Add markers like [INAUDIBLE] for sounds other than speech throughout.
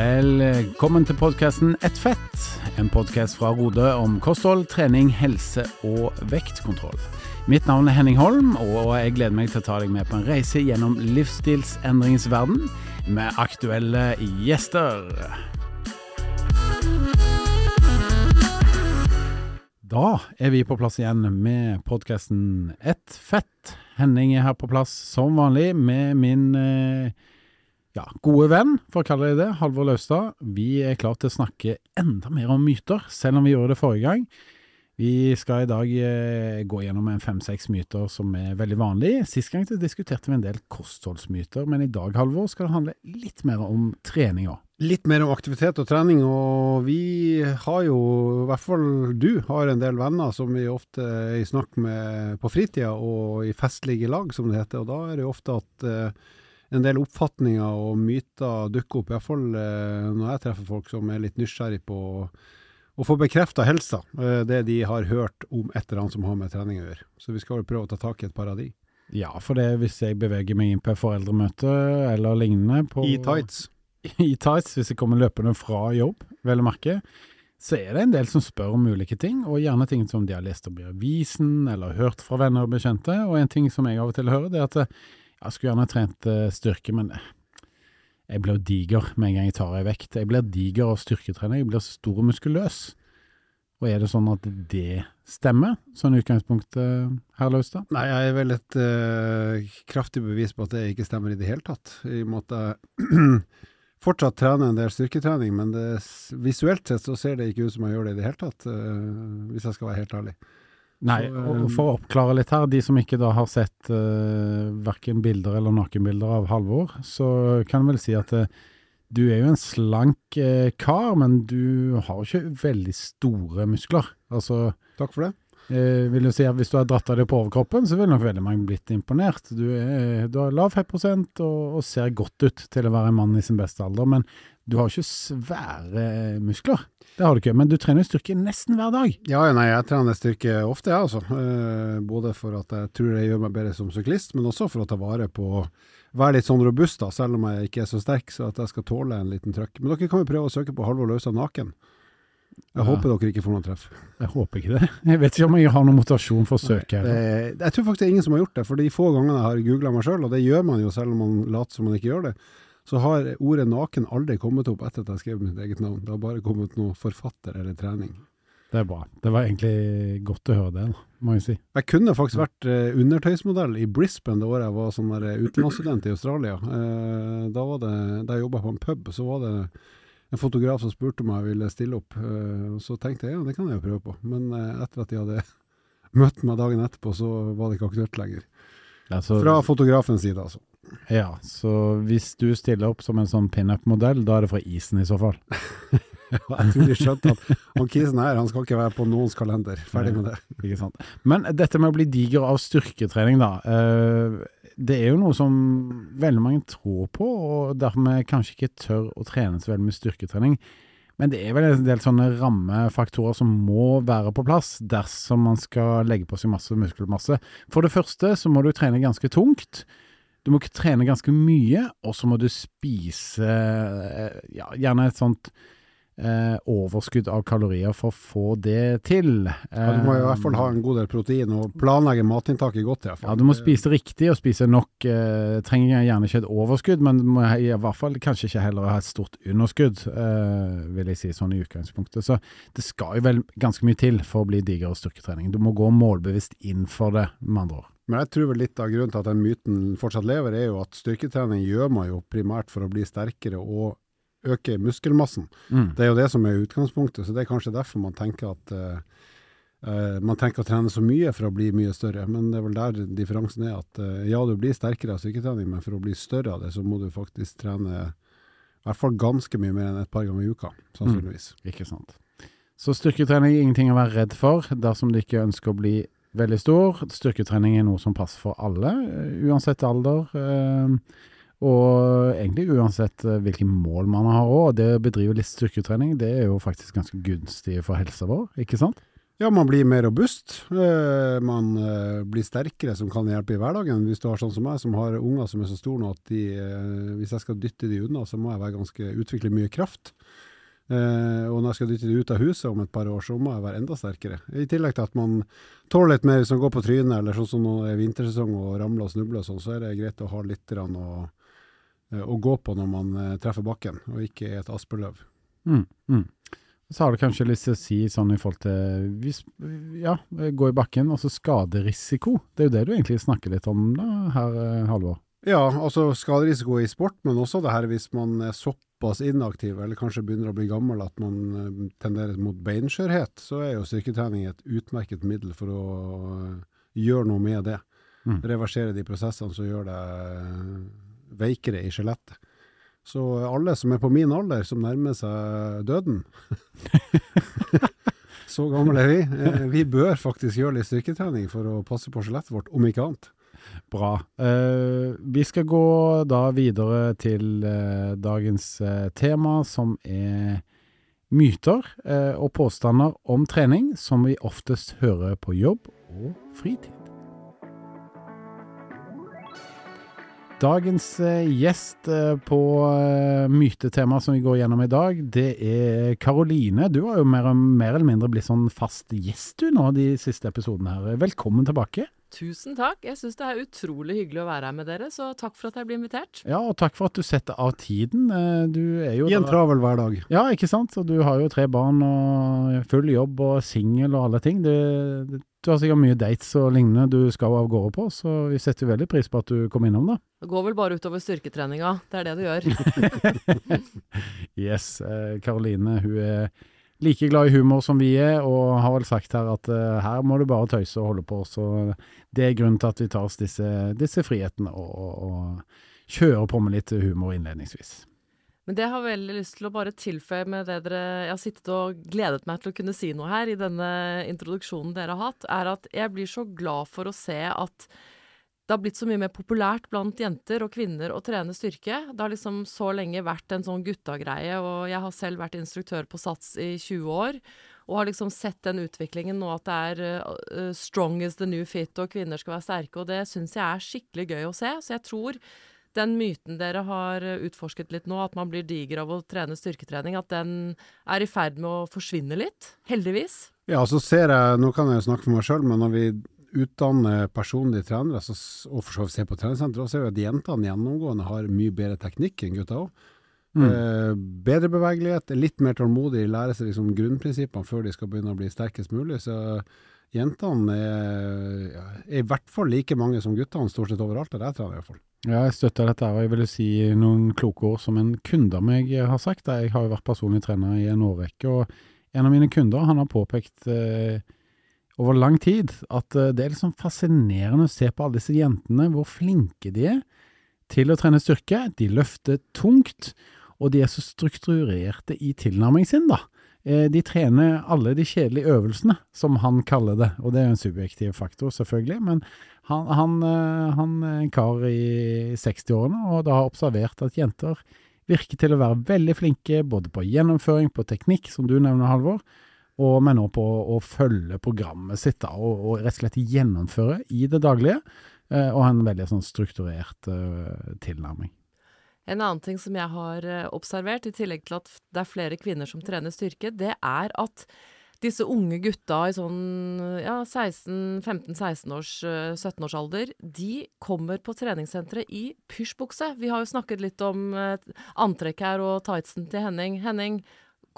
Velkommen til podkasten Ett fett, en podkast fra Rode om kosthold, trening, helse og vektkontroll. Mitt navn er Henning Holm, og jeg gleder meg til å ta deg med på en reise gjennom livsstilsendringens verden med aktuelle gjester. Da er vi på plass igjen med podkasten Ett fett. Henning er her på plass som vanlig med min eh, ja, gode venn, for å kalle det det, Halvor Laustad. Vi er klar til å snakke enda mer om myter, selv om vi gjorde det forrige gang. Vi skal i dag eh, gå gjennom en fem-seks myter som er veldig vanlige. Sist gang diskuterte vi en del kostholdsmyter, men i dag, Halvor, skal det handle litt mer om trening òg. Litt mer om aktivitet og trening, og vi har jo, i hvert fall du, har en del venner som vi ofte er i snakk med på fritida og i festlige lag, som det heter. Og da er det jo ofte at eh, en del oppfatninger og myter dukker opp, iallfall eh, når jeg treffer folk som er litt nysgjerrig på å få bekrefta helsa, eh, det de har hørt om et eller annet som har med trening å gjøre. Så vi skal vel prøve å ta tak i et par av de. Ja, for det hvis jeg beveger meg inn på et foreldremøte eller lignende på, I tights. [LAUGHS] i tights, hvis jeg kommer løpende fra jobb, vel å merke, så er det en del som spør om ulike ting, og gjerne ting som de har lest om i avisen, eller hørt fra venner og bekjente. Og en ting som jeg av og til hører, det er at jeg skulle gjerne trent uh, styrke, men jeg blir diger med en gang jeg tar ei vekt. Jeg blir diger av styrketrening, jeg blir stor og muskuløs. Og er det sånn at det stemmer, sånn utgangspunkt, her, Laustad? Nei, jeg er vel et uh, kraftig bevis på at det ikke stemmer i det hele tatt. I jeg [CLEARS THROAT] fortsatt trener en del styrketrening, men det, visuelt sett så ser det ikke ut som jeg gjør det i det hele tatt, uh, hvis jeg skal være helt ærlig. Nei, og um, for å oppklare litt her, de som ikke da har sett uh, verken bilder eller nakenbilder av Halvor, så kan jeg vel si at uh, du er jo en slank uh, kar, men du har jo ikke veldig store muskler. Altså, Takk for det. Eh, vil jo si at hvis du har dratt av deg på overkroppen, så vil nok veldig mange blitt imponert. Du, er, du har lav fettprosent og, og ser godt ut til å være en mann i sin beste alder, men du har ikke svære muskler. Det har du ikke, men du trener styrke nesten hver dag. Ja, ja, nei, jeg trener styrke ofte, jeg altså. Eh, både for at jeg tror jeg gjør meg bedre som syklist, men også for å ta vare på være litt sånn robust, da, selv om jeg ikke er så sterk, så at jeg skal tåle en liten trøkk. Men dere kan jo prøve å søke på Halvor Lausa naken. Jeg håper dere ikke får noen treff. Jeg håper ikke det. Jeg vet ikke om jeg har noen motivasjon for å søke. Det, jeg tror faktisk det er ingen som har gjort det, for de få gangene jeg har googla meg sjøl, og det gjør man jo selv om man later som man ikke gjør det, så har ordet naken aldri kommet opp etter at jeg skrev mitt eget navn. Det har bare kommet noe forfatter eller trening. Det er bra. Det var egentlig godt å høre det, må jeg si. Jeg kunne faktisk vært eh, undertøysmodell i Brisbane det året jeg var sånn eh, utenlandsstudent i Australia. Eh, da var det, da jeg jobba på en pub, så var det en fotograf som spurte om jeg ville stille opp. Eh, og så tenkte jeg ja, det kan jeg jo prøve på. Men eh, etter at de hadde [LAUGHS] møtt meg dagen etterpå, så var det ikke aktuelt lenger. Altså, Fra fotografens side, altså. ja, så hvis du stiller opp som en sånn pinup-modell, da er det fra isen i så fall. [LAUGHS] Jeg tror de skjønte at han kisen her, han skal ikke være på noens kalender. Ferdig med det. Ikke sant? Men dette med å bli diger av styrketrening, da. eh, det er jo noe som veldig mange tror på, og dermed kanskje ikke tør å trene så veldig med styrketrening. Men det er vel en del sånne rammefaktorer som må være på plass dersom man skal legge på seg masse muskelmasse. For det første så må du trene ganske tungt. Du må trene ganske mye, og så må du spise eh, ja, gjerne et sånt eh, overskudd av kalorier for å få det til. Ja, du må i hvert fall ha en god del protein og planlegge matinntaket godt. i hvert fall. Ja, du må spise riktig og spise nok. Eh, trenger gjerne ikke et overskudd, men du må i hvert fall kanskje ikke heller ha et stort underskudd, eh, vil jeg si sånn i utgangspunktet. Så det skal jo vel ganske mye til for å bli diger og styrketrening. Du må gå målbevisst inn for det, med andre ord. Men jeg tror vel litt av grunnen til at den myten fortsatt lever, er jo at styrketrening gjør man jo primært for å bli sterkere og øke muskelmassen. Mm. Det er jo det som er utgangspunktet, så det er kanskje derfor man tenker at uh, uh, man tenker å trene så mye for å bli mye større, men det er vel der differansen er at uh, ja, du blir sterkere av styrketrening, men for å bli større av det, så må du faktisk trene i hvert fall ganske mye mer enn et par ganger i uka, sannsynligvis. Ikke sant. Så styrketrening er ingenting å være redd for dersom du ikke ønsker å bli veldig stor. Styrketrening er noe som passer for alle, uansett alder. eh, Og egentlig uansett eh, hvilke mål man har òg. Det å bedrive litt styrketrening, det er jo faktisk ganske gunstig for helsa vår, ikke sant? Ja, man blir mer robust. Eh, man eh, blir sterkere, som kan hjelpe i hverdagen. Hvis du har sånn som meg, som har unger som er så store nå at de, hvis jeg skal dytte de unna, så må jeg være ganske, utvikle mye kraft. Uh, og når jeg skal dytte de ut av huset om et par år, så må jeg være enda sterkere. I tillegg til at man tåler litt mer hvis man går på trynet, eller sånn som det er vintersesong og ramler og snubler og sånn, så er det greit å ha litt rann å, å gå på når man eh, treffer bakken, og ikke er et aspeløv. Mm, mm. Så har du kanskje lyst til å si sånn i forhold til hvis, ja, gå i bakken, altså skaderisiko. Det er jo det du egentlig snakker litt om da, her, eh, Halvor. Ja, altså skaderisiko i sport, men også det her hvis man er såpass inaktiv, eller kanskje begynner å bli gammel at man eh, tenderer mot beinskjørhet, så er jo styrketrening et utmerket middel for å eh, gjøre noe med det. Mm. Reversere de prosessene som gjør deg veikere i skjelettet. Så alle som er på min alder, som nærmer seg døden [LAUGHS] Så gamle er vi. eh, Vi bør faktisk gjøre litt styrketrening for å passe på skjelettet vårt, om ikke annet. Bra. Uh, vi skal gå da videre til uh, dagens uh, tema, som er myter og påstander om trening som vi oftest hører på jobb og fritid. Dagens eh, gjest eh, på mytetemaet som vi går gjennom i dag, det er Karoline. Du har jo mer, mer eller mindre blitt sånn fast gjest du nå de siste episodene her. Velkommen tilbake. Tusen takk. Jeg syns det er utrolig hyggelig å være her med dere, så takk for at jeg blir invitert. Ja, og takk for at du setter av tiden. Eh, Du er jo I en travel hverdag. Ja, ikke sant? Og du har jo tre barn og full jobb og singel og alle ting. Det, det, du har sikkert mye dates og lignende du skal av gårde på, så vi setter veldig pris på at du kom innom, da. Det går vel bare utover styrketreninga. Det er det du gjør. [LAUGHS] Yes, eh, Karoline hun er like glad i humor som vi er, og har vel sagt her at eh, her må du bare tøyse og holde på. Så det er grunnen til at vi tar oss disse, disse frihetene og, og, og kjører på med litt humor innledningsvis. Men det jeg har veldig lyst til å bare tilføye med det dere Jeg har sittet og gledet meg til å kunne si noe her i denne introduksjonen dere har hatt, er at jeg blir så glad for å se at det har blitt så mye mer populært blant jenter og kvinner å trene styrke. Det har liksom så lenge vært en sånn gutta-greie, og jeg har selv vært instruktør på Sats i 20 år. Og har liksom sett den utviklingen nå at det er uh, strong is the new fit, og kvinner skal være sterke. Og det syns jeg er skikkelig gøy å se. Så jeg tror den myten dere har eh, utforsket litt nå, at man blir diger av å trene styrketrening, at den er i ferd med å forsvinne litt. Heldigvis. Ja, så ser jeg, nå kan jeg jo snakke for meg sjøl, men når vi utdanner personlige trenere, så, og for så vidt ser på treningssenteret, så ser vi at jentene gjennomgående har mye bedre teknikk enn gutta òg. Mm. Eh, bedre bevegelighet, litt mer tålmodig, lærer seg liksom grunnprinsippene før de skal begynne å bli sterkest mulig. Så jentene er, ja, er i hvert fall like mange som guttene, stort sett overalt der jeg trener i hvert fall. Ja, jeg støtter dette, og jeg vil si noen kloke ord som en kunde av meg har sagt. Jeg har jo vært personlig trener i en årrekke, og en av mine kunder han har påpekt eh, over lang tid at eh, det er liksom fascinerende å se på alle disse jentene, hvor flinke de er til å trene styrke. De løfter tungt, og de er så strukturerte i tilnærmingen sin, da. Eh, De trener alle de kjedelige øvelsene, som han kaller det, og det er jo en subjektiv faktor, selvfølgelig, men han, han, eh, han er en kar i 60-årene, og da har observert at jenter virker til å være veldig flinke både på gjennomføring, på teknikk, som du nevner, Halvor, og, men også på å følge programmet sitt da, og, og rett og slett gjennomføre i det daglige, eh, og ha en veldig sånn strukturert uh, tilnærming. En annen ting som jeg har eh, observert, i tillegg til at det er flere kvinner som trener styrke, det er at disse unge gutta i sånn ja, 16-15-16 års, eh, 17 års alder, de kommer på treningssenteret i pysjbukse. Vi har jo snakket litt om antrekket antrekk her og tightsen til Henning. Henning,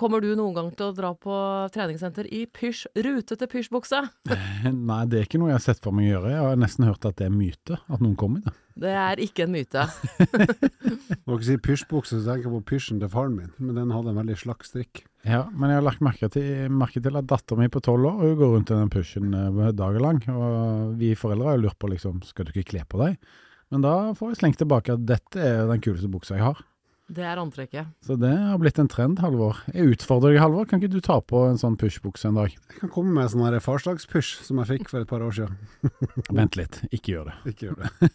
kommer du noen gang til å dra på treningssenter i pysj, rutete pysjbukse? Nei, det er ikke noe jeg har sett for meg å gjøre. Jeg har nesten hørt at det er myte, at noen kommer i det. Det er ikke en myte. [LAUGHS] Når dere si pysjbukse, så tenker jeg på pysjen til faren min, men den hadde en veldig slakk strikk. Ja, men jeg har lagt merke til, merke til at datteren min på tolv år hun går rundt i den pushen eh, dagen lang. Og vi foreldre har jo lurt på liksom, skal du ikke kle på deg? Men da får jeg slengt tilbake at dette er den kuleste buksa jeg har. Det er antrekket. Så det har blitt en trend, Halvor. Jeg utfordrer deg, Halvor. Kan ikke du ta på en sånn pushbukse en dag? Jeg kan komme med en sånn her farsdagspysj som jeg fikk for et par år siden. [LAUGHS] Vent litt, ikke gjør det. Ikke gjør det.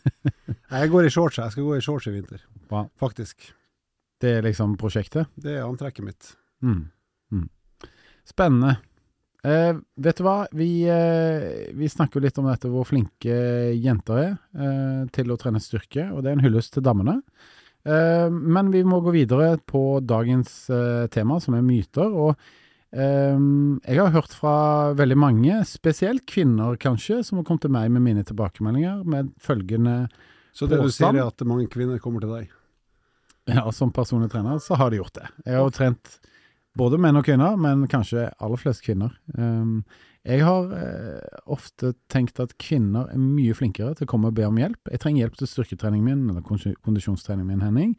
Jeg går i shorts, jeg skal gå i shorts i vinter. Bra. Faktisk. Det er liksom prosjektet. Det er antrekket mitt. Mm. Mm. Spennende. Eh, vet du hva, vi, eh, vi snakker jo litt om dette hvor flinke jenter er eh, til å trene styrke, og det er en hyllest til damene. Eh, men vi må gå videre på dagens eh, tema, som er myter. og eh, jeg har hørt fra veldig mange, spesielt kvinner kanskje, som har kommet til meg med mine tilbakemeldinger med følgende påstand. Så det du sier er at mange kvinner kommer til deg? Ja, som personlig trener så har de gjort det. Jeg har jo trent både menn og kvinner, men kanskje aller flest kvinner. Um, jeg har eh, ofte tenkt at kvinner er mye flinkere til å komme og be om hjelp. Jeg trenger hjelp til styrketreningen min, eller kondis- kondisjonstreningen min, Henning.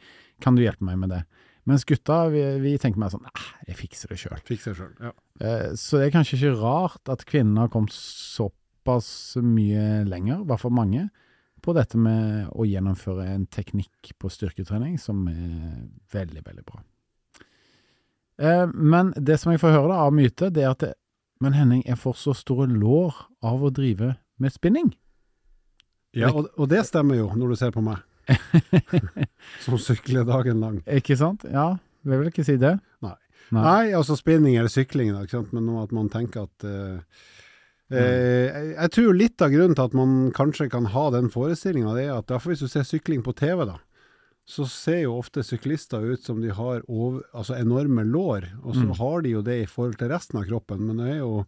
Kan du hjelpe meg med det? Mens gutta, vi, vi tenker mer sånn jeg fikser det sjøl. Ja. Eh, Så det er kanskje ikke rart at kvinner har kommet såpass mye lenger, i hvert fall mange, på dette med å gjennomføre en teknikk på styrketrening som er veldig, veldig bra. Eh, Men det som jeg får høre da av myte, det er at det, Men Henning, jeg får så store lår av å drive med spinning. Ja, og, og det stemmer jo, når du ser på meg. [LAUGHS] Som sykler dagen lang. Ikke sant? Ja, jeg vil ikke si det. Nei. Nei. Nei, altså spinning eller sykling, da, ikke sant? men nå at man tenker at uh, uh, jeg- Jeg tror litt av grunnen til at man kanskje kan ha den forestillinga, det er at hvis du ser sykling på TV, da, så ser jo ofte syklister ut som de har over, altså enorme lår, og så Mm. har de jo det i forhold til resten av kroppen, men det er jo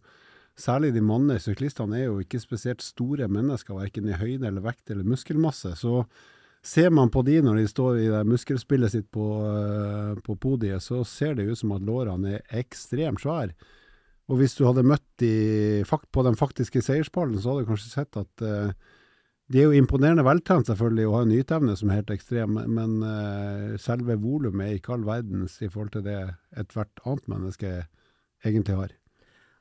Særlig de mannlige syklistene er jo ikke spesielt store mennesker, verken i høyde eller vekt eller muskelmasse. Så ser man på de når de står i det muskelspillet sitt på, eh, på podiet, så ser det ut som at lårene er ekstremt svære. Og hvis du hadde møtt de fakt, på den faktiske seierspallen, så hadde du kanskje sett at eh, de er jo imponerende veltrent selvfølgelig, og har en yteevne som er helt ekstrem, men uh, selve volumet er ikke all verdens i forhold til det ethvert annet menneske egentlig har.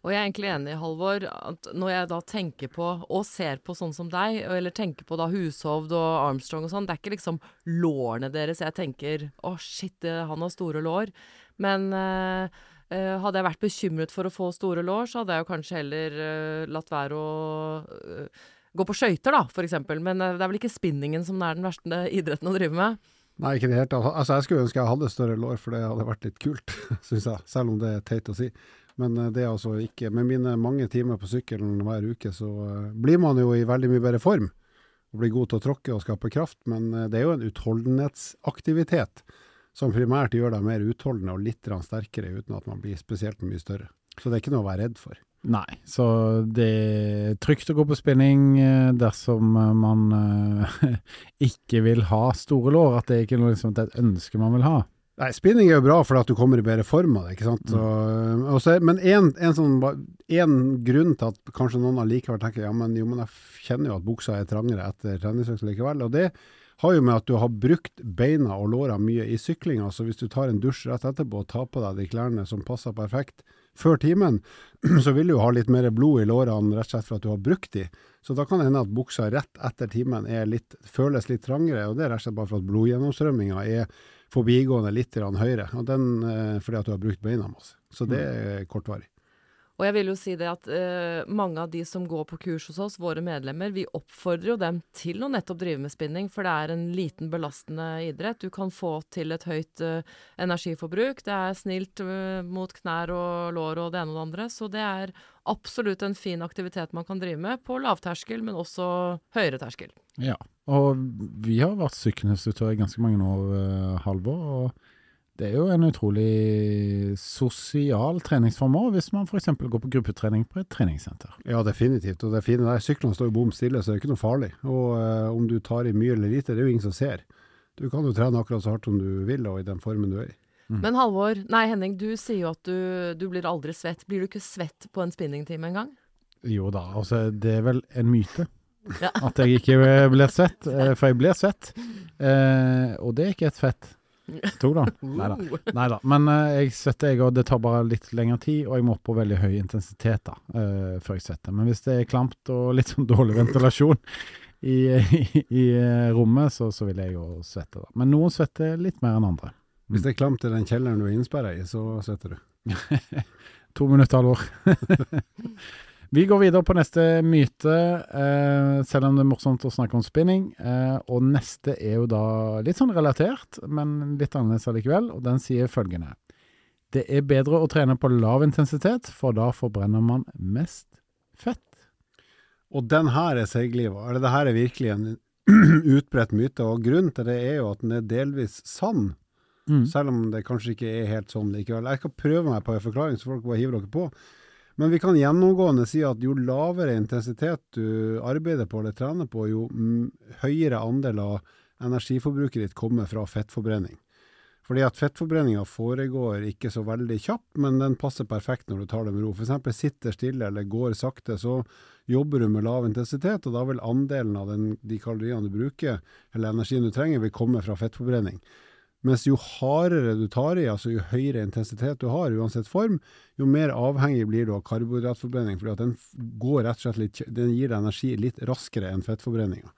Og jeg er egentlig enig, Halvor, at når jeg da tenker på, og ser på sånn som deg, eller tenker på da Hushovd og Armstrong og sånn, det er ikke liksom lårene deres jeg tenker å shit, han har store lår. Men uh, Uh, hadde jeg vært bekymret for å få store lår, så hadde jeg jo kanskje heller uh, latt være å eh, gå på skøyter, da, eksempel. Men eh, det er vel ikke spinningen som er den verste idretten å drive med. Nei, ikke i det hele tatt. Altså, jeg skulle ønske jeg hadde større lår, for det hadde vært litt kult, [LAUGHS] syns jeg. Selv om det er teit å si. Men eh, det er altså ikke Med mine mange timer på sykkelen hver uke, så eh, blir man jo i veldig mye bedre form. Og blir god til å tråkke og skape kraft. Men det er jo en utholdenhetsaktivitet som primært gjør deg mer utholdende og litt sterkere, uten at man blir spesielt mye større. Så det er ikke noe å være redd for. Nei, så det er trygt å gå på spinning eh, dersom eh, man eh, [LAUGHS] ikke vil ha store lår. At det er ikke noe liksom, er et ønske man vil ha. Nei, spinning er jo bra for at du kommer i bedre form av det, ikke sant. Så, og så er- men en, en, sånn, en grunn til at kanskje noen allikevel tenker ja, men jo, men jeg kjenner jo at buksa er trangere etter treningsøkt likevel. Og det har jo med at du har brukt beina og låra mye i syklinga. Så hvis du tar en dusj rett etterpå og tar på deg de klærne som passer perfekt før timen, [CLEARS THROAT] så vil du ha litt mer blod i lårene rett og slett for at du har brukt de. Så da kan det hende at buksa rett etter timen litt, føles litt trangere, og det er rett og slett bare for at blodgjennomstrømminga er forbigående litt høyere, og den eh, fordi at du har brukt beina masse. Så det er kortvarig. Og jeg vil jo si det at eh, mange av de som går på kurs hos oss, våre medlemmer, vi oppfordrer jo dem til å nettopp drive med spinning, for det er en liten belastende idrett. Du kan få til et høyt eh, energiforbruk. Det er snilt eh, mot knær og lår og det ene og det andre. Så det er absolutt en fin aktivitet man kan drive med på lavterskel, men også høyere terskel. Ja, og vi har vært sykkelinstruktør i ganske mange år, eh, Halvor. og det er jo en utrolig sosial treningsform òg, hvis man f.eks. går på gruppetrening på et treningssenter. Ja, definitivt. Og det fine der, syklene står jo bom stille, så det er ikke noe farlig. Og eh, om du tar i mye eller lite, det er jo ingen som ser. Du kan jo trene akkurat så hardt som du vil, og i den formen du er i. Men Halvor, nei Henning, du sier jo at du, du blir aldri svett. Blir du ikke svett på en spinningtime engang? Jo da, altså det er vel en myte. Ja. At jeg ikke blir svett, eh, for jeg blir svett. Eh, og det er ikke et fett. To, da. Nei da. Men uh, jeg svetter, jeg, og det tar bare litt lengre tid, og jeg må opp på veldig høy intensitet da, uh, før jeg svetter. Men hvis det er klamt og litt sånn dårlig ventilasjon i, i, [LAUGHS] i eh, rommet, så, så vil jeg jo svette. da. Men noen svetter litt mer enn andre. Hvis det er klamt i den kjelleren du er innsperra i, så svetter du. [LAUGHS] To minutter, Halvor. [LAUGHS] Vi går videre på neste myte, eh, selv om det er morsomt å snakke om spinning. Eh, og neste er jo da litt sånn relatert, men litt annerledes allikevel, og den sier følgende. Det er bedre å trene på lav intensitet, for da forbrenner man mest fett. Og den her er seigliva. Eller det her er virkelig en [CLEARS THROAT] utbredt myte. Og grunnen til det er jo at den er delvis sann. Mm. Selv om det kanskje ikke er helt sånn likevel. Jeg skal prøve meg på en forklaring, så folk bare hiver dere på. Men vi kan gjennomgående si at jo lavere intensitet du arbeider på eller trener på, jo høyere andel av energiforbruket ditt kommer fra fettforbrenning. Fordi at fettforbrenninga foregår ikke så veldig kjapt, men den passer perfekt når du tar det med ro. F.eks. sitter stille eller går sakte, så jobber du med lav intensitet, og da vil andelen av den, de kaloriene du bruker, eller energien du trenger, vil komme fra fettforbrenning. Mens jo hardere du tar i, altså jo høyere intensitet du har, uansett form, jo mer avhengig blir du av karbohydratforbrenning, at den den gir deg energi litt raskere enn fettforbrenninga.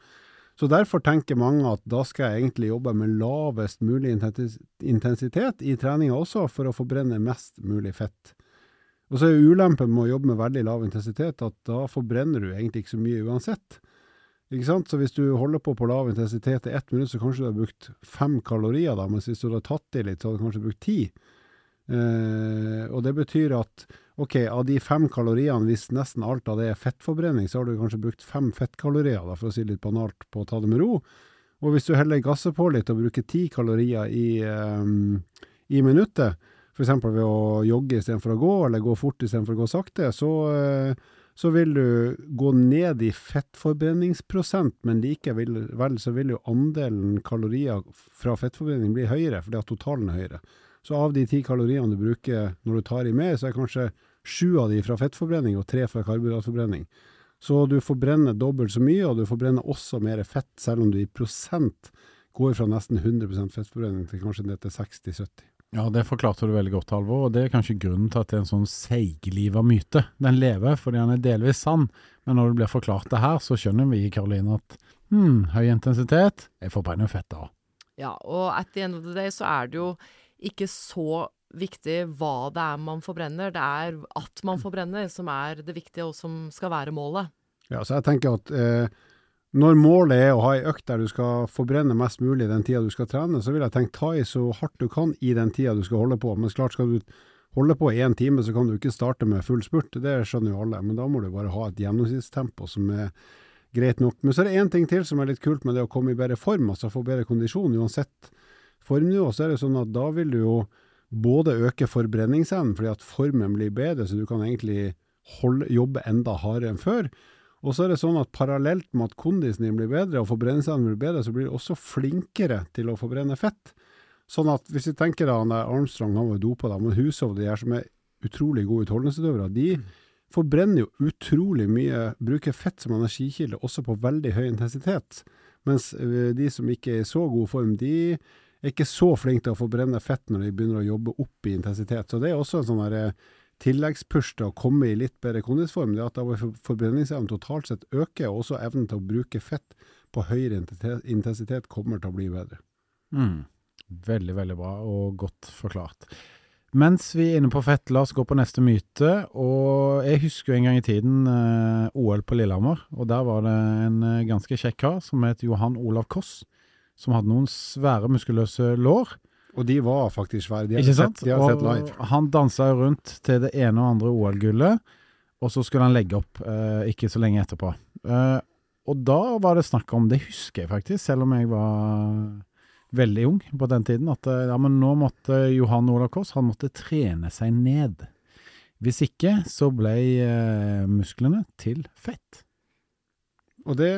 Så derfor tenker mange at da skal jeg egentlig jobbe med lavest mulig intensitet i treninga også, for å forbrenne mest mulig fett. Og så er ulempen med å jobbe med veldig lav intensitet at da forbrenner du egentlig ikke så mye uansett. Ikke sant? Så hvis du holder på på lav intensitet i ett minutt, så kanskje du har brukt fem kalorier, da, mens hvis du har tatt i litt, så har du kanskje brukt ti. Eh, og det betyr at ok, av de fem kaloriene, hvis nesten alt av det er fettforbrenning, så har du kanskje brukt fem fettkalorier, da, for å si litt banalt, på å ta det med ro. Og hvis du heller gasser på litt og bruker ti kalorier i, eh, i minuttet, f.eks. ved å jogge istedenfor å gå, eller gå fort istedenfor å gå sakte, så, uh, så vil du gå ned i fettforbrenningsprosent, men likevel så vil jo andelen kalorier fra fettforbrenning bli høyere, fordi at totalen er høyere. Så av de ti kaloriene du bruker når du tar i mer, så er kanskje sju av de fra fettforbrenning og tre fra karbohydratforbrenning. Så du forbrenner dobbelt så mye, og du forbrenner også mer fett, selv om du i prosent går fra nesten 100 fettforbrenning til kanskje ned til 60-70. Ja, det forklarte du veldig godt, Halvor, og det er kanskje grunnen til at det er en sånn seigliva myte. Den lever fordi den er delvis sann, men når det blir forklart det her, så skjønner vi i Karoline at hm, høy intensitet, jeg forbrenner fett da. Ja, og at the end of the day så er det jo ikke så viktig hva det er man forbrenner, det er at man forbrenner som er det viktige, og som skal være målet. Ja, så jeg tenker at eh, når målet er å ha ei økt der du skal forbrenne mest mulig den tida du skal trene, så vil jeg tenke ta i så hardt du kan i den tida du skal holde på. Men klart skal du holde på i én time, så kan du ikke starte med full spurt. Det skjønner jo alle. Men da må du bare ha et gjennomsnittstempo som er greit nok. Men så er det én ting til som er litt kult med det å komme i bedre form, altså få bedre kondisjon uansett formnivå, så er det sånn at da vil du jo både øke forbrenningsevnen, fordi at formen blir bedre, så du kan egentlig holde, jobbe enda hardere enn før. Og så er det sånn at parallelt med at kondisen din blir bedre og forbrenningsevnen blir bedre, så blir du også flinkere til å forbrenne fett. Sånn at hvis vi tenker da, Armstrong, han var dopa da, men Hushov, de her som er utrolig gode utholdenhetsutøvere, de forbrenner jo utrolig mye, bruker fett som energikilde også på veldig høy intensitet. Mens eh, de som ikke er i så god form, de er ikke så flinke til å forbrenne fett når de begynner å jobbe opp i intensitet. Så det er også en sånn eh, tilleggspush til å komme i litt bedre kondisform. Det er at forbrenningsevnen totalt sett øker, og også evnen til å bruke fett på høyere intensitet kommer til å bli bedre. Mm. Veldig, veldig bra og godt forklart. Mens vi er inne på fett, la oss gå på neste myte. Og jeg husker en gang i tiden eh, OL på Lillehammer, og der var det en eh, ganske kjekk kar som het Johan Olav Koss som hadde noen svære, muskuløse lår. Og de var faktisk svære. De sant? Sett, de har sett live. Han dansa jo rundt til det ene og andre OL-gullet, og så skulle han legge opp eh, ikke så lenge etterpå. Eh, og da var det snakk om, det husker jeg faktisk, selv om jeg var veldig ung på den tiden, at eh, ja, men nå måtte Johan Olav Koss han måtte trene seg ned. Hvis ikke så ble eh, musklene til fett. Og det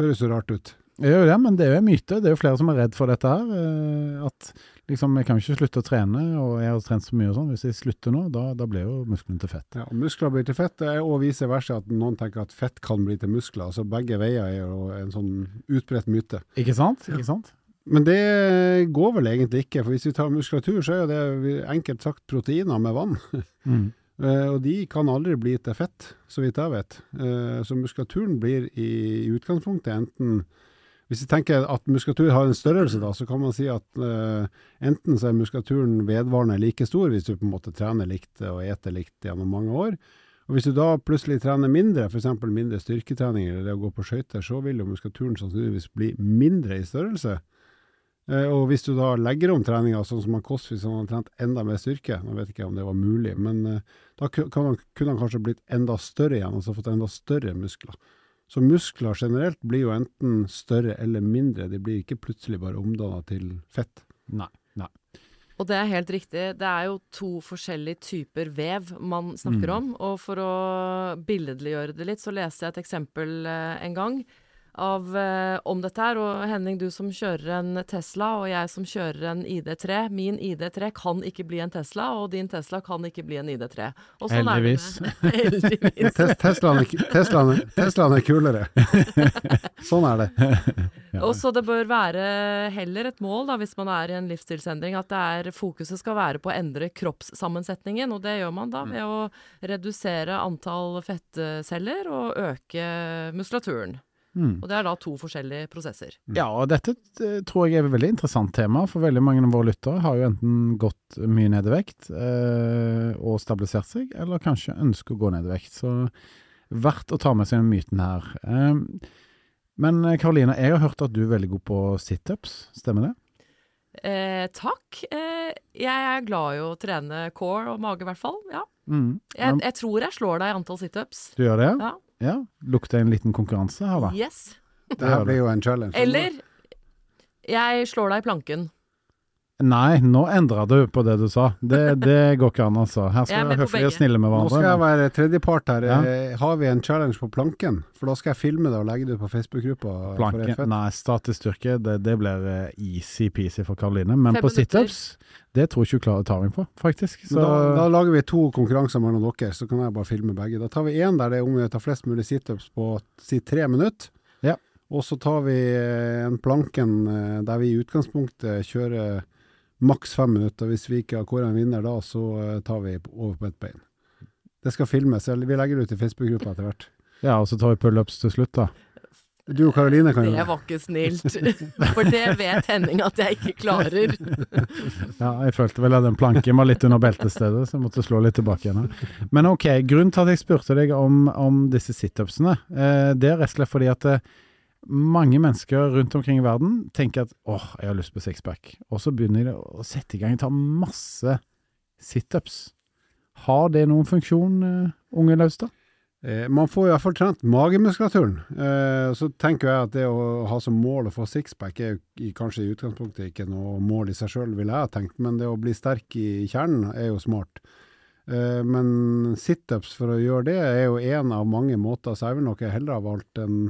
høres jo rart ut. Det gjør jo det, men det er jo en myte. Det er jo flere som er redd for dette her. Eh, at liksom, jeg kan ikke slutte å trene, og jeg har trent så mye og sånn. Hvis jeg slutter nå, da, da blir jo musklene til fett. Ja, Muskler blir til fett, og vice versa at noen tenker at fett kan bli til muskler. Altså Begge veier er jo en sånn utbredt myte. Ikke sant? Ikke sant? Men det går vel egentlig ikke, for hvis vi tar muskulatur, så er jo det enkelt sagt proteiner med vann. [LAUGHS] Mm. Uh, og de kan aldri bli til fett, så vidt jeg vet. Uh, så muskulaturen blir i, i utgangspunktet enten hvis vi tenker at muskulatur har en størrelse, da, så kan man si at uh, enten så er muskulaturen vedvarende like stor hvis du på en måte trener likt og eter likt gjennom mange år. Og Hvis du da plutselig trener mindre, f.eks. mindre styrketrening eller det å gå på skøyter, så vil jo muskulaturen sannsynligvis bli mindre i størrelse. Uh, og hvis du da legger om treninga, sånn som han Kåss hvis han hadde trent enda mer styrke, nå vet ikke om det var mulig, men uh, da ku- kan han, kunne han kanskje blitt enda større igjen, altså fått enda større muskler. Så muskler generelt blir jo enten større eller mindre, de blir ikke plutselig bare omdanna til fett. Nei. nei. Og det er helt riktig. Det er jo to forskjellige typer vev man snakker Mm. om. Og for å billedliggjøre det litt, så leste jeg et eksempel eh, en gang av, eh, om dette her. Og Henning, du som kjører en Tesla, og jeg som kjører en ID3. Min ID3 kan ikke bli en Tesla, og din Tesla kan ikke bli en ID3. Og sånn er Heldigvis. [LAUGHS] Teslaen, er, Teslaen, er, Teslaen er kulere. [LAUGHS] sånn er det. Og så det bør være heller et mål, da, hvis man er i en livsstilsendring, at det er, fokuset skal være på å endre kroppssammensetningen. Og det gjør man da ved å redusere antall fettceller og øke muskulaturen. Mm. Og det er da to forskjellige prosesser. Ja, og dette eh, tror jeg er et veldig interessant tema, for veldig mange av våre lyttere har jo enten gått mye ned i vekt eh, og stabilisert seg, eller kanskje ønsker å gå ned i vekt. Så verdt å ta med seg den myten her. Eh, men Karolina, Karoline, jeg har hørt at du er veldig god på situps, stemmer det? Eh, takk. Eh, jeg er glad i å trene core og mage, i hvert fall. Ja. Mm. Jeg, jeg tror jeg slår deg i antall situps. Du gjør det? Ja. Ja. Lukter en liten konkurranse her, da? Yes. Det her blir jo en challenge. Eller jeg slår deg i planken. Nei, nå endra du på det du sa. Det, det går ikke an, altså. Her er skal vi være høflige og snille med Nå skal jeg være tredjepart her. Ja. Eh, Har vi en challenge på planken? For da skal jeg filme det og legge det ut på Facebook-gruppa. for et Planke, fett. nei, statisk styrke, det, det blir eh, easy-peasy for Karoline. Men Fem på situps, det tror ikke hun klarer meg på, faktisk. Så Da, da lager vi to konkurranser mellom dere, så kan jeg bare filme begge. Da tar vi én der det er om å ta flest mulig situps på si tre minutter. Ja. Og så tar vi eh, en planken der vi i utgangspunktet kjører maks fem minutter. Hvis vi ikke har kåra en vinner da, så eh, tar vi over på ett bein. Det skal filmes. Vi legger det ut i Facebook-gruppa etter hvert. ja, og så tar vi pullups til slutt, da. Du og Karoline kan Det gjøre det. var ikke snilt. [LAUGHS] For det vet Henning at jeg ikke klarer. [LAUGHS] Ja, jeg følte vel at den planken var litt under beltestedet, så jeg måtte slå litt tilbake igjen. Men ok, grunnen til at jeg spurte deg om, om disse situpsene, eh, det er rett og slett fordi at eh, mange mennesker rundt omkring i verden tenker at åh, jeg har lyst på sixpack, og så begynner de å sette i gang og ta masse situps. Har det noen funksjon, uh, unge Laustad? Eh, man får i hvert fall trent magemuskulaturen. Eh, så tenker jeg at det å ha som mål å få sixpack er kanskje i utgangspunktet ikke noe mål i seg sjøl, ville jeg ha tenkt, men det å bli sterk i kjernen er jo smart. Eh, men situps for å gjøre det er jo én av mange måter, så jeg vil nok heller ha valgt en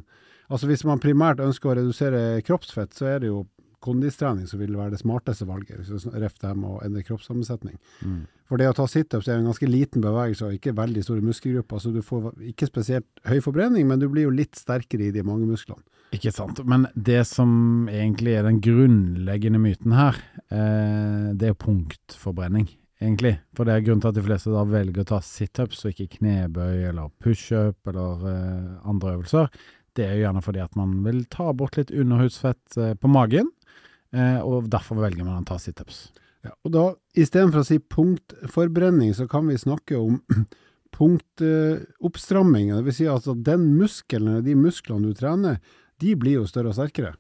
Altså hvis man primært ønsker å redusere kroppsfett, så er det jo kondistrening som vil være det smarteste valget, hvis du refter det og med å endre kroppssammensetning. For det å ta situps er en ganske liten bevegelse og ikke veldig store muskelgrupper, så du får ikke spesielt høy forbrenning, men du blir jo litt sterkere i de mange musklene. Ikke sant. Men det som egentlig er den grunnleggende myten her, eh, det er punktforbrenning, egentlig. For det er grunnen til at de fleste da velger å ta situps og ikke knebøy eller pushup eller eh, andre øvelser. Det er jo gjerne fordi at man vil ta bort litt underhudsfett eh, på magen, eh, og derfor velger man å ta situps. Ja, og da, istedenfor å si punktforbrenning, så kan vi snakke om [CLEARS THROAT] punktoppstramming. det vil si at den muskelen, de musklene du trener, de blir jo større og sterkere.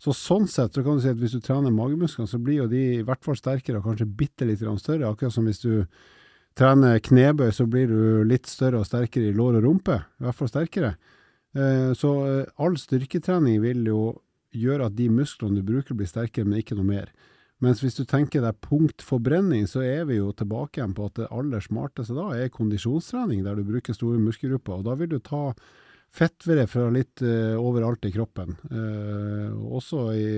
Så sånn sett så kan du si at hvis du trener magemusklene, så blir jo de i hvert fall sterkere, og kanskje bitte litt større. Akkurat som hvis du trener knebøy, så blir du litt større og sterkere i lår og rumpe. I hvert fall sterkere. Eh, Så eh, all styrketrening vil jo gjøre at de musklene du bruker blir sterkere, men ikke noe mer. Mens hvis du tenker deg punktforbrenning, så er vi jo tilbake igjen på at det aller smarteste da er kondisjonstrening, der du bruker store muskelgrupper. Og da vil du ta fettvere fra litt uh, overalt i kroppen, uh, også i,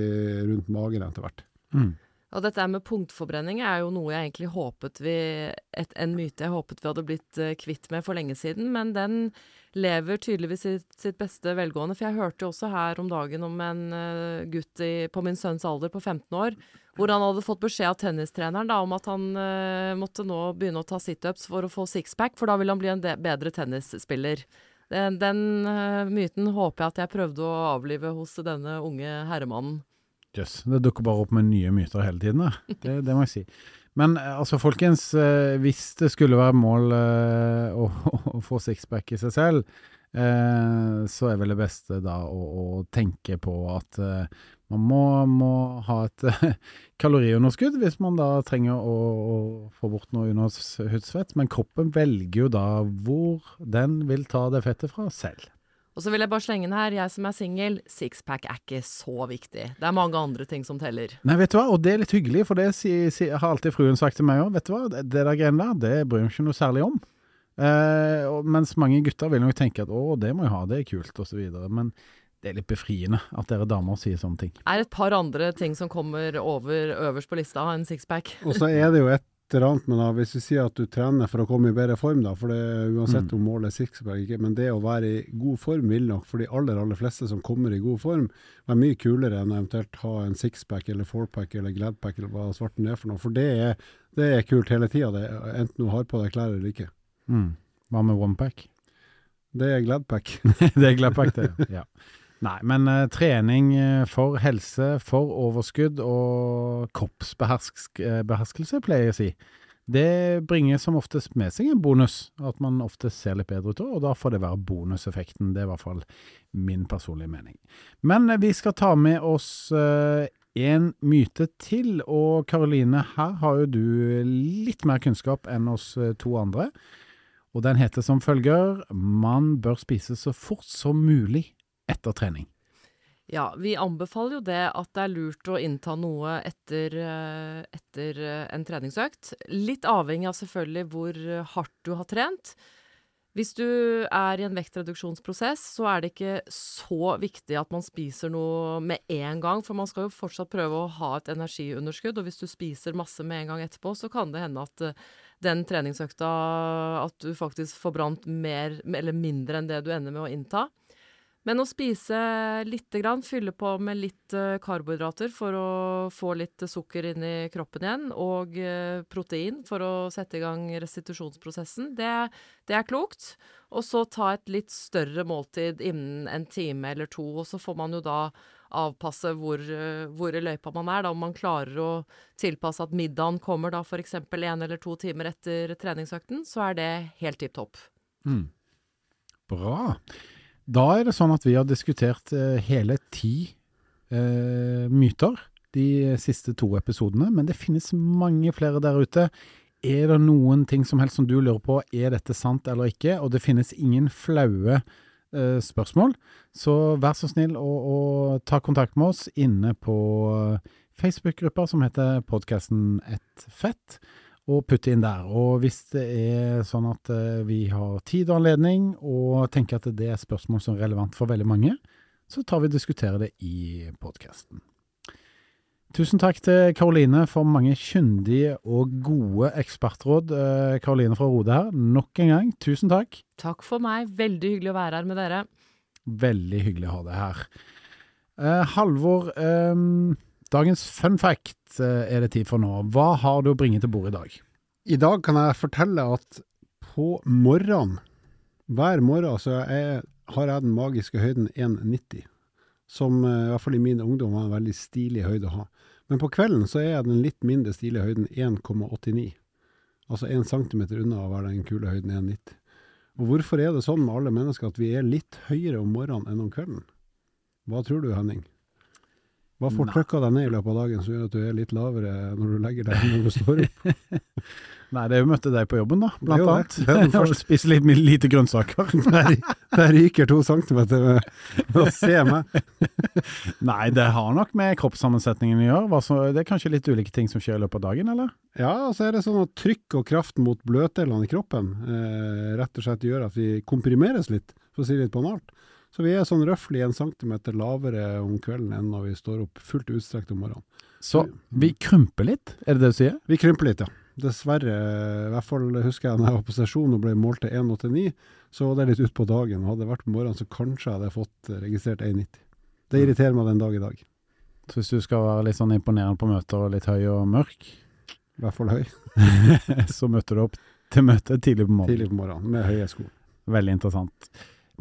rundt magen etter hvert. Mm. Og dette med punktforbrenning er jo noe jeg egentlig håpet vi et, En myte jeg håpet vi hadde blitt eh, kvitt med for lenge siden, men den lever tydeligvis sitt, sitt beste velgående. For jeg hørte jo også her om dagen om en eh, gutt i, på min sønns alder på 15 år, hvor han hadde fått beskjed av tennistreneren da, om at han uh, måtte nå begynne å ta situps for å få sixpack, for da ville han bli en bedre tennisspiller. Den, den uh, myten håper jeg at jeg prøvde å avlive hos denne unge herremannen. Jøss, det dukker bare opp med nye myter hele tiden. da. Det, det må jeg si. Men eh, altså, folkens, eh, hvis det skulle være mål eh, å, [LAUGHS] å få sixpack i seg selv, eh, så er vel det beste da å, å tenke på at eh, Man må, må ha et [LAUGHS] kaloriunderskudd hvis man da trenger å, å få bort noe underhudsfett, men kroppen velger jo da hvor den vil ta det fettet fra selv. Og så vil jeg bare slenge inn her, jeg som er singel, sixpack er ikke så viktig. Det er mange andre ting som teller. Nei, vet du hva, og det er litt hyggelig, for det si, si, har alltid fruen sagt til meg òg. Vet du hva, det, det der greiene der, det bryr jeg meg ikke noe særlig om. Eh, og, mens mange gutter vil nok tenke at å, det må jeg ha, det er kult, osv. Men det er litt befriende at dere damer sier sånne ting. Er et par andre ting som kommer over øverst på lista enn sixpack. Og så er det jo et annet men da, hvis vi sier at du trener for å komme i bedre form, da, for det uansett Mm. om målet er sixpack ikke, men det å være i god form vil nok for de aller, aller fleste som kommer i god form, være mye kulere enn eventuelt ha en sixpack eller fourpack eller gladpack eller hva svarten er for noe. For det er, det er kult hele tida, enten du har på deg klær eller ikke. Mm. Hva med onepack? Det er gladpack. [LAUGHS] det er gladpack, det. Ja. [LAUGHS] Nei, men uh, trening eh, for helse, for overskudd og kroppsbeherskelse, pleier jeg å si. Det bringer som oftest med seg en bonus, at man ofte ser litt bedre ut, og da får det være bonuseffekten. Det er i hvert fall min personlige mening. Men eh, vi skal ta med oss eh, en myte til, og Karoline, her har jo du litt mer kunnskap enn oss eh, to andre. Og den heter som følger Man bør spise så fort som mulig etter trening. Ja, vi anbefaler jo det at det er lurt å innta noe etter, eh, etter eh, en treningsøkt. Litt avhengig av selvfølgelig hvor hardt du har trent. Hvis du er i en vektreduksjonsprosess, så er det ikke så viktig at man spiser noe med en gang, for man skal jo fortsatt prøve å ha et energiunderskudd, og hvis du spiser masse med en gang etterpå, så kan det hende at eh, den treningsøkta At du faktisk får brant mer eller mindre enn det du ender med å innta. Men å spise lite grann, fylle på med litt eh, karbohydrater for å få litt sukker inn i kroppen igjen, og eh, protein for å sette i gang restitusjonsprosessen, det, det er klokt. Og så ta et litt større måltid innen en time eller to, og så får man jo da avpasse hvor, eh, hvor i løypa man er, da om man klarer å tilpasse at middagen kommer da f.eks. en eller to timer etter treningsøkten, så er det helt tipp topp. Mm. Bra. Da er det sånn at vi har diskutert eh, hele ti eh, myter de siste to episodene, men det finnes mange flere der ute. Er det noen ting som helst som du lurer på, er dette sant eller ikke? Og det finnes ingen flaue eh, spørsmål, så vær så snill å, å ta kontakt med oss inne på Facebook-gruppa som heter podkasten Ett fett og putte inn der. Og hvis det er sånn at eh, vi har tid og anledning, og tenker at det er spørsmål som er relevant for veldig mange, så tar vi og diskuterer det i podkasten. Tusen takk til Karoline for mange kyndige og gode ekspertråd. Eh, Karoline fra Rode her, nok en gang, tusen takk. Takk for meg. Veldig hyggelig å være her med dere. Veldig hyggelig å ha deg her. Eh, Halvor, eh, dagens fun fact eh, er det tid for nå. Hva har du å bringe til bordet i dag? I dag kan jeg fortelle at på morgenen, hver morgen, så er, har jeg den magiske høyden 1,90. Som eh, i hvert fall i min ungdom var en veldig stilig høyde å ha. Men på kvelden så er jeg den litt mindre stilige høyden 1,89. Altså 1 cm unna å være den kule høyden 1,90. Og hvorfor er det sånn med alle mennesker at vi er litt høyere om morgenen enn om kvelden? Hva tror du, Henning? Hva får trykka deg ned i løpet av dagen som gjør at du er litt lavere når du legger deg enn når du står opp? [LAUGHS] Nei, det er jo møtte deg på jobben, da, blant det. annet. Det den [LAUGHS] første. Spise litt lite grønnsaker. [LAUGHS] Der, der ryker to centimeter med, med å se meg. Nei, det har nok med kroppssammensetningen å gjøre. Det er kanskje litt ulike ting som skjer i løpet av dagen, eller? Ja, og så er det sånn at trykk og kraft mot bløtdelene i kroppen eh, rett og slett gjør at vi komprimeres litt, for å si det litt banalt. Så vi er sånn røftlig en centimeter lavere om kvelden enn når vi står opp fullt utstrekt om morgenen. Så vi krymper litt, er det det du sier? Vi krymper litt, ja. Dessverre. I hvert fall husker jeg da jeg var på sesjon og ble målt til 1,89, så var det litt utpå dagen. Hadde det vært på morgenen, så kanskje hadde jeg fått registrert 1,90. Det irriterer meg den dag i dag. Så hvis du skal være litt sånn imponerende på møter og litt høy og mørk, I hvert fall høy. [LAUGHS] så møter du opp til møte tidlig på morgenen. Tidlig på morgenen, med høye sko. Veldig interessant.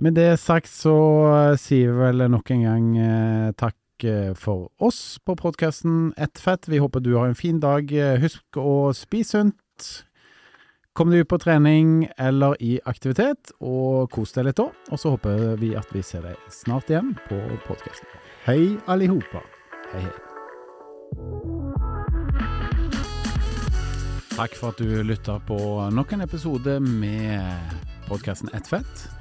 Med det sagt så eh, sier vi vel nok en gang eh, takk eh, for oss på podkasten Ett fett. Vi håper du har en fin dag. Eh, Husk å spise sunt. Kom deg ut på trening eller i aktivitet, og kos deg litt da. Og så håper vi at vi ser deg snart igjen på podkasten. Hei allihopa. Hei, hei. Takk for at du lytta på nok en episode med podkasten Ett fett.